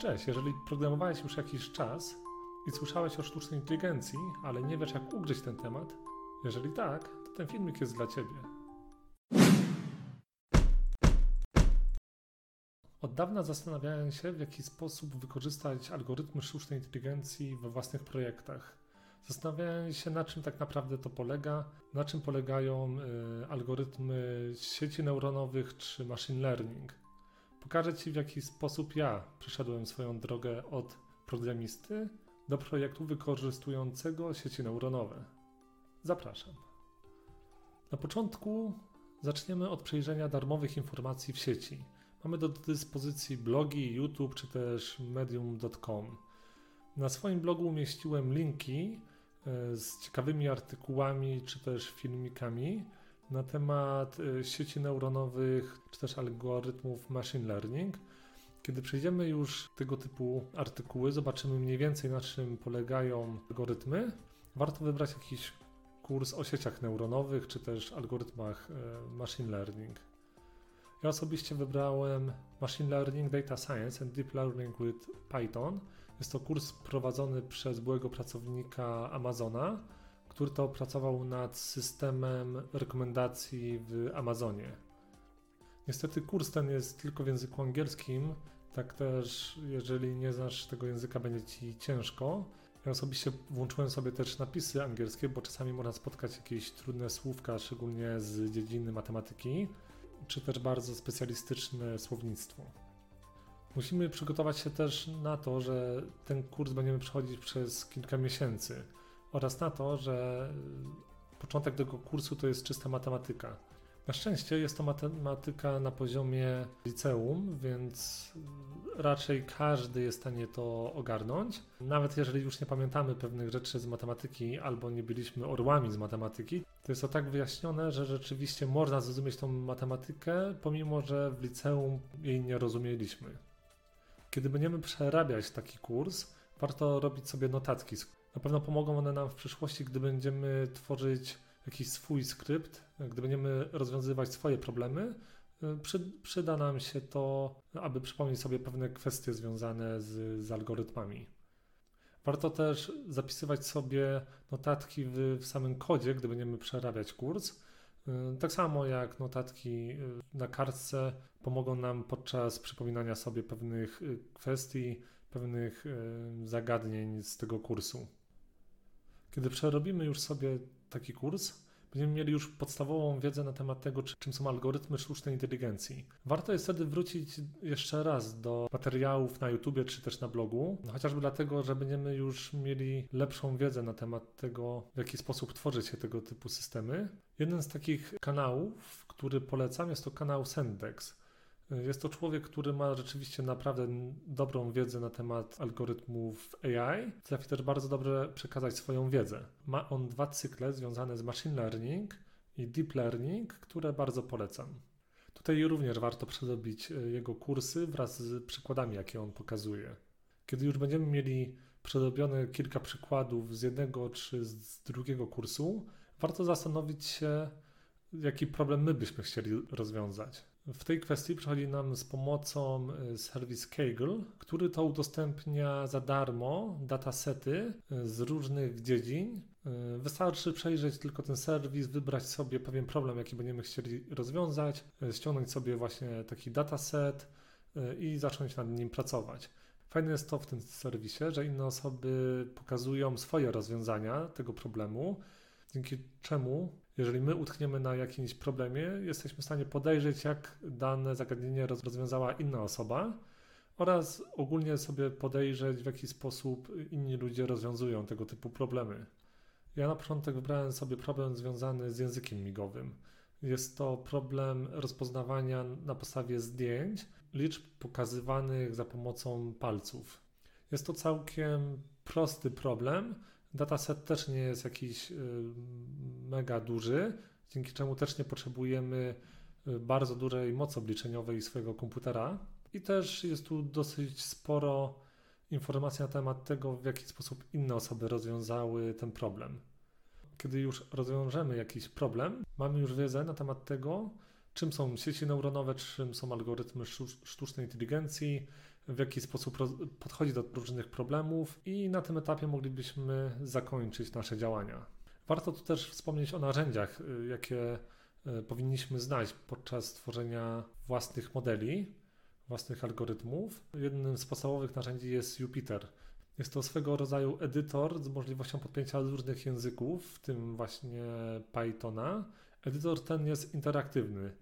Cześć, jeżeli programowałeś już jakiś czas i słyszałeś o sztucznej inteligencji, ale nie wiesz jak ugryźć ten temat, jeżeli tak, to ten filmik jest dla Ciebie. Od dawna zastanawiałem się, w jaki sposób wykorzystać algorytmy sztucznej inteligencji we własnych projektach. Zastanawiałem się, na czym tak naprawdę to polega, na czym polegają y, algorytmy sieci neuronowych czy machine learning. Pokażę Ci, w jaki sposób ja przeszedłem swoją drogę od programisty do projektu wykorzystującego sieci neuronowe. Zapraszam. Na początku zaczniemy od przejrzenia darmowych informacji w sieci. Mamy do dyspozycji blogi, YouTube czy też medium.com. Na swoim blogu umieściłem linki e, z ciekawymi artykułami czy też filmikami na temat y, sieci neuronowych czy też algorytmów machine learning. Kiedy przejdziemy już tego typu artykuły, zobaczymy mniej więcej na czym polegają algorytmy, warto wybrać jakiś kurs o sieciach neuronowych czy też algorytmach y, machine learning. Ja osobiście wybrałem Machine Learning, Data Science and Deep Learning with Python. Jest to kurs prowadzony przez byłego pracownika Amazona, który to pracował nad systemem rekomendacji w Amazonie. Niestety kurs ten jest tylko w języku angielskim, tak też jeżeli nie znasz tego języka będzie Ci ciężko. Ja osobiście włączyłem sobie też napisy angielskie, bo czasami można spotkać jakieś trudne słówka, szczególnie z dziedziny matematyki, czy też bardzo specjalistyczne słownictwo. Musimy przygotować się też na to, że ten kurs będziemy przechodzić przez kilka miesięcy oraz na to, że początek tego kursu to jest czysta matematyka. Na szczęście jest to matematyka na poziomie liceum, więc raczej każdy jest w stanie to ogarnąć. Nawet jeżeli już nie pamiętamy pewnych rzeczy z matematyki albo nie byliśmy orłami z matematyki, to jest to tak wyjaśnione, że rzeczywiście można zrozumieć tą matematykę, pomimo że w liceum jej nie rozumieliśmy. Kiedy będziemy przerabiać taki kurs, warto robić sobie notatki na pewno pomogą one nam w przyszłości, gdy będziemy tworzyć jakiś swój skrypt, gdy będziemy rozwiązywać swoje problemy. Przy, przyda nam się to, aby przypomnieć sobie pewne kwestie związane z, z algorytmami. Warto też zapisywać sobie notatki w, w samym kodzie, gdy będziemy przerabiać kurs. Tak samo jak notatki na kartce pomogą nam podczas przypominania sobie pewnych kwestii, pewnych zagadnień z tego kursu. Kiedy przerobimy już sobie taki kurs, będziemy mieli już podstawową wiedzę na temat tego, czym są algorytmy sztucznej inteligencji. Warto jest wtedy wrócić jeszcze raz do materiałów na YouTubie czy też na blogu, no chociażby dlatego, że będziemy już mieli lepszą wiedzę na temat tego, w jaki sposób tworzyć się tego typu systemy. Jeden z takich kanałów, który polecam, jest to kanał Sendex. Jest to człowiek, który ma rzeczywiście naprawdę dobrą wiedzę na temat algorytmów AI. Potrafi też bardzo dobrze przekazać swoją wiedzę. Ma on dwa cykle związane z machine learning i deep learning, które bardzo polecam. Tutaj również warto przedrobić e, jego kursy wraz z przykładami, jakie on pokazuje. Kiedy już będziemy mieli przedrobione kilka przykładów z jednego czy z drugiego kursu, warto zastanowić się, jaki problem my byśmy chcieli rozwiązać. W tej kwestii przychodzi nam z pomocą e, serwis Kaggle, który to udostępnia za darmo datasety e, z różnych dziedzin. E, wystarczy przejrzeć tylko ten serwis, wybrać sobie pewien problem, jaki będziemy chcieli rozwiązać, ściągnąć sobie właśnie taki dataset i zacząć nad nim pracować. Fajne jest to w tym serwisie, że inne osoby pokazują swoje rozwiązania tego problemu, dzięki czemu jeżeli my utkniemy na jakimś problemie, jesteśmy w stanie podejrzeć, jak dane zagadnienie rozwiązała inna osoba oraz ogólnie sobie podejrzeć, w jaki sposób inni ludzie rozwiązują tego typu problemy. Ja na początek wybrałem sobie problem związany z językiem migowym. Jest to problem rozpoznawania na podstawie zdjęć liczb pokazywanych za pomocą palców. Jest to całkiem prosty problem, Dataset też nie jest jakiś y, mega duży, dzięki czemu też nie potrzebujemy y, bardzo dużej mocy obliczeniowej swojego komputera. I też jest tu dosyć sporo informacji na temat tego, w jaki sposób inne osoby rozwiązały ten problem. Kiedy już rozwiążemy jakiś problem, mamy już wiedzę na temat tego, czym są sieci neuronowe, czym są algorytmy sztucznej inteligencji, w jaki sposób podchodzi do różnych problemów i na tym etapie moglibyśmy zakończyć nasze działania. Warto tu też wspomnieć o narzędziach, y, jakie y, powinniśmy znać podczas tworzenia własnych modeli, własnych algorytmów. Jednym z podstawowych narzędzi jest Jupyter. Jest to swego rodzaju edytor z możliwością podpięcia różnych języków, w tym właśnie Pythona. Edytor ten jest interaktywny,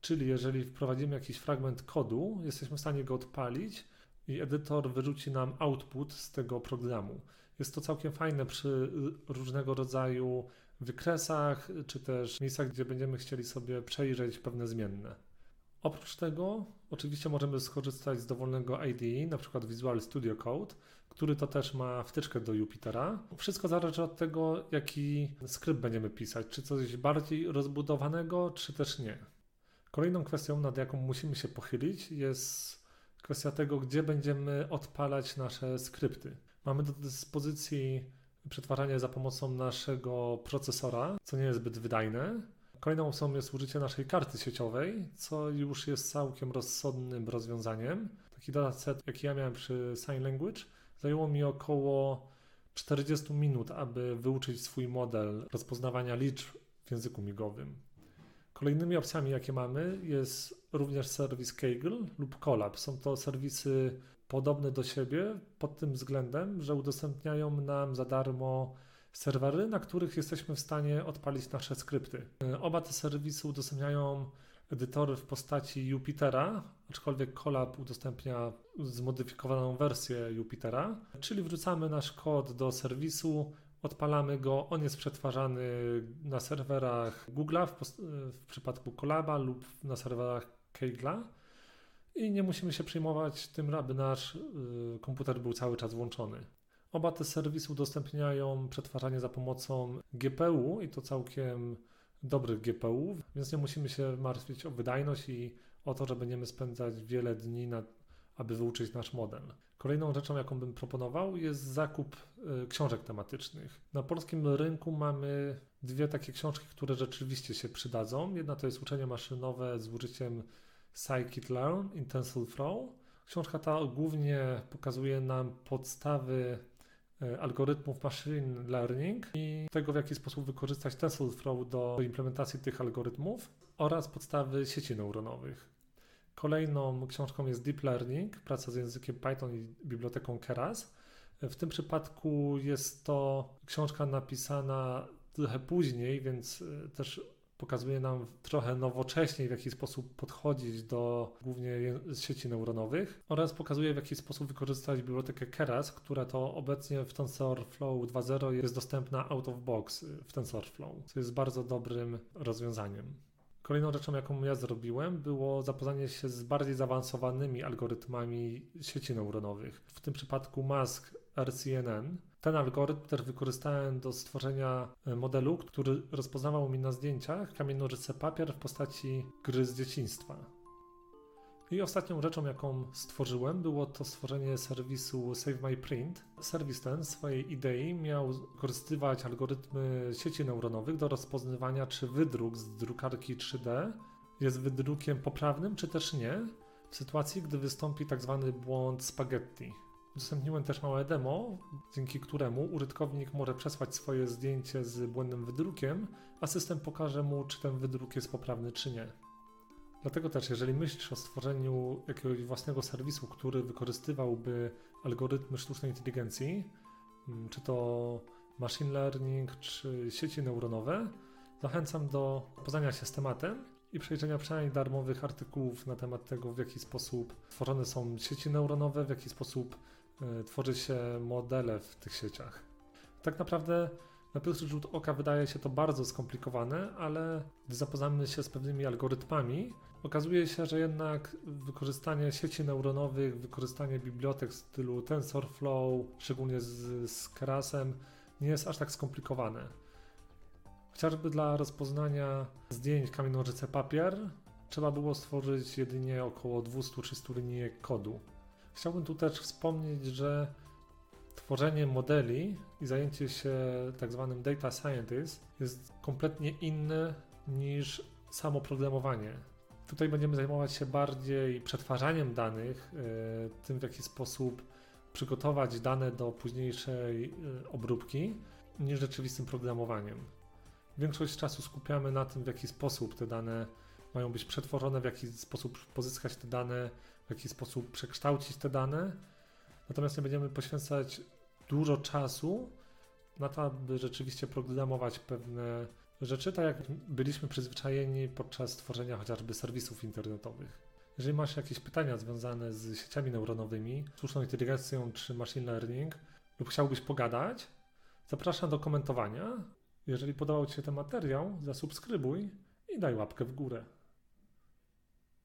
czyli jeżeli wprowadzimy jakiś fragment kodu, jesteśmy w stanie go odpalić i edytor wyrzuci nam output z tego programu. Jest to całkiem fajne przy różnego rodzaju wykresach, czy też miejscach, gdzie będziemy chcieli sobie przejrzeć pewne zmienne. Oprócz tego, oczywiście możemy skorzystać z dowolnego IDE, na przykład Visual Studio Code, który to też ma wtyczkę do Jupitera. Wszystko zależy od tego, jaki skrypt będziemy pisać, czy coś bardziej rozbudowanego, czy też nie. Kolejną kwestią, nad jaką musimy się pochylić, jest kwestia tego, gdzie będziemy odpalać nasze skrypty. Mamy do dyspozycji przetwarzanie za pomocą naszego procesora, co nie jest zbyt wydajne. Kolejną opcją jest użycie naszej karty sieciowej, co już jest całkiem rozsądnym rozwiązaniem. Taki dataset, jaki ja miałem przy Sign Language, zajęło mi około 40 minut, aby wyuczyć swój model rozpoznawania liczb w języku migowym. Kolejnymi opcjami, jakie mamy, jest również serwis Kaggle lub Colab. Są to serwisy podobne do siebie pod tym względem, że udostępniają nam za darmo serwery, na których jesteśmy w stanie odpalić nasze skrypty. Oba te serwisy udostępniają edytory w postaci Jupitera, aczkolwiek Colab udostępnia zmodyfikowaną wersję Jupitera, czyli wrzucamy nasz kod do serwisu, odpalamy go, on jest przetwarzany na serwerach Google'a w, w przypadku Colaba lub na serwerach Kagle'a i nie musimy się przejmować tym, aby nasz y, komputer był cały czas włączony. Oba te serwisy udostępniają przetwarzanie za pomocą GPU i to całkiem dobrych GPU, więc nie musimy się martwić o wydajność i o to, że będziemy spędzać wiele dni, na, aby wyuczyć nasz model. Kolejną rzeczą, jaką bym proponował, jest zakup y, książek tematycznych. Na polskim rynku mamy dwie takie książki, które rzeczywiście się przydadzą. Jedna to jest uczenie maszynowe z użyciem Scikit-Learn in TensorFlow. Książka ta głównie pokazuje nam podstawy e, algorytmów machine learning i tego, w jaki sposób wykorzystać TensorFlow do implementacji tych algorytmów oraz podstawy sieci neuronowych. Kolejną książką jest Deep Learning, praca z językiem Python i biblioteką Keras. W tym przypadku jest to książka napisana trochę później, więc e, też pokazuje nam trochę nowocześniej, w jaki sposób podchodzić do głównie sieci neuronowych oraz pokazuje, w jaki sposób wykorzystać bibliotekę Keras, która to obecnie w TensorFlow 2.0 jest dostępna out of box w TensorFlow, co jest bardzo dobrym rozwiązaniem. Kolejną rzeczą, jaką ja zrobiłem, było zapoznanie się z bardziej zaawansowanymi algorytmami sieci neuronowych. W tym przypadku MASK RCNN, ten algorytm też wykorzystałem do stworzenia e, modelu, który rozpoznawał mi na zdjęciach kamień-nożyce papier w postaci gry z dzieciństwa. I ostatnią rzeczą, jaką stworzyłem, było to stworzenie serwisu Save My Print. Serwis ten swojej idei miał wykorzystywać algorytmy sieci neuronowych do rozpoznawania, czy wydruk z drukarki 3D jest wydrukiem poprawnym, czy też nie, w sytuacji, gdy wystąpi tzw. Tak błąd spaghetti. Udostępniłem też małe demo, dzięki któremu użytkownik może przesłać swoje zdjęcie z błędnym wydrukiem, a system pokaże mu, czy ten wydruk jest poprawny, czy nie. Dlatego też, jeżeli myślisz o stworzeniu jakiegoś własnego serwisu, który wykorzystywałby algorytmy sztucznej inteligencji, mm, czy to machine learning, czy sieci neuronowe, zachęcam do poznania się z tematem i przejrzenia przynajmniej darmowych artykułów na temat tego, w jaki sposób tworzone są sieci neuronowe, w jaki sposób E, tworzy się modele w tych sieciach. Tak naprawdę na pierwszy rzut oka wydaje się to bardzo skomplikowane, ale gdy zapoznamy się z pewnymi algorytmami, okazuje się, że jednak wykorzystanie sieci neuronowych, wykorzystanie bibliotek w stylu TensorFlow, szczególnie z, z Kerasem, nie jest aż tak skomplikowane. Chociażby dla rozpoznania zdjęć kamień nożyce papier trzeba było stworzyć jedynie około 200-300 linijek kodu. Chciałbym tu też wspomnieć, że tworzenie modeli i zajęcie się tak zwanym data scientist jest kompletnie inne niż samo programowanie. Tutaj będziemy zajmować się bardziej przetwarzaniem danych, e, tym w jaki sposób przygotować dane do późniejszej e, obróbki, niż rzeczywistym programowaniem. Większość czasu skupiamy na tym, w jaki sposób te dane mają być przetworzone, w jaki sposób pozyskać te dane, w jaki sposób przekształcić te dane. Natomiast nie będziemy poświęcać dużo czasu na to, aby rzeczywiście programować pewne rzeczy, tak jak byliśmy przyzwyczajeni podczas tworzenia chociażby serwisów internetowych. Jeżeli masz jakieś pytania związane z sieciami neuronowymi, sztuczną inteligencją czy machine learning lub chciałbyś pogadać, zapraszam do komentowania. Jeżeli podobał Ci się ten materiał, zasubskrybuj i daj łapkę w górę.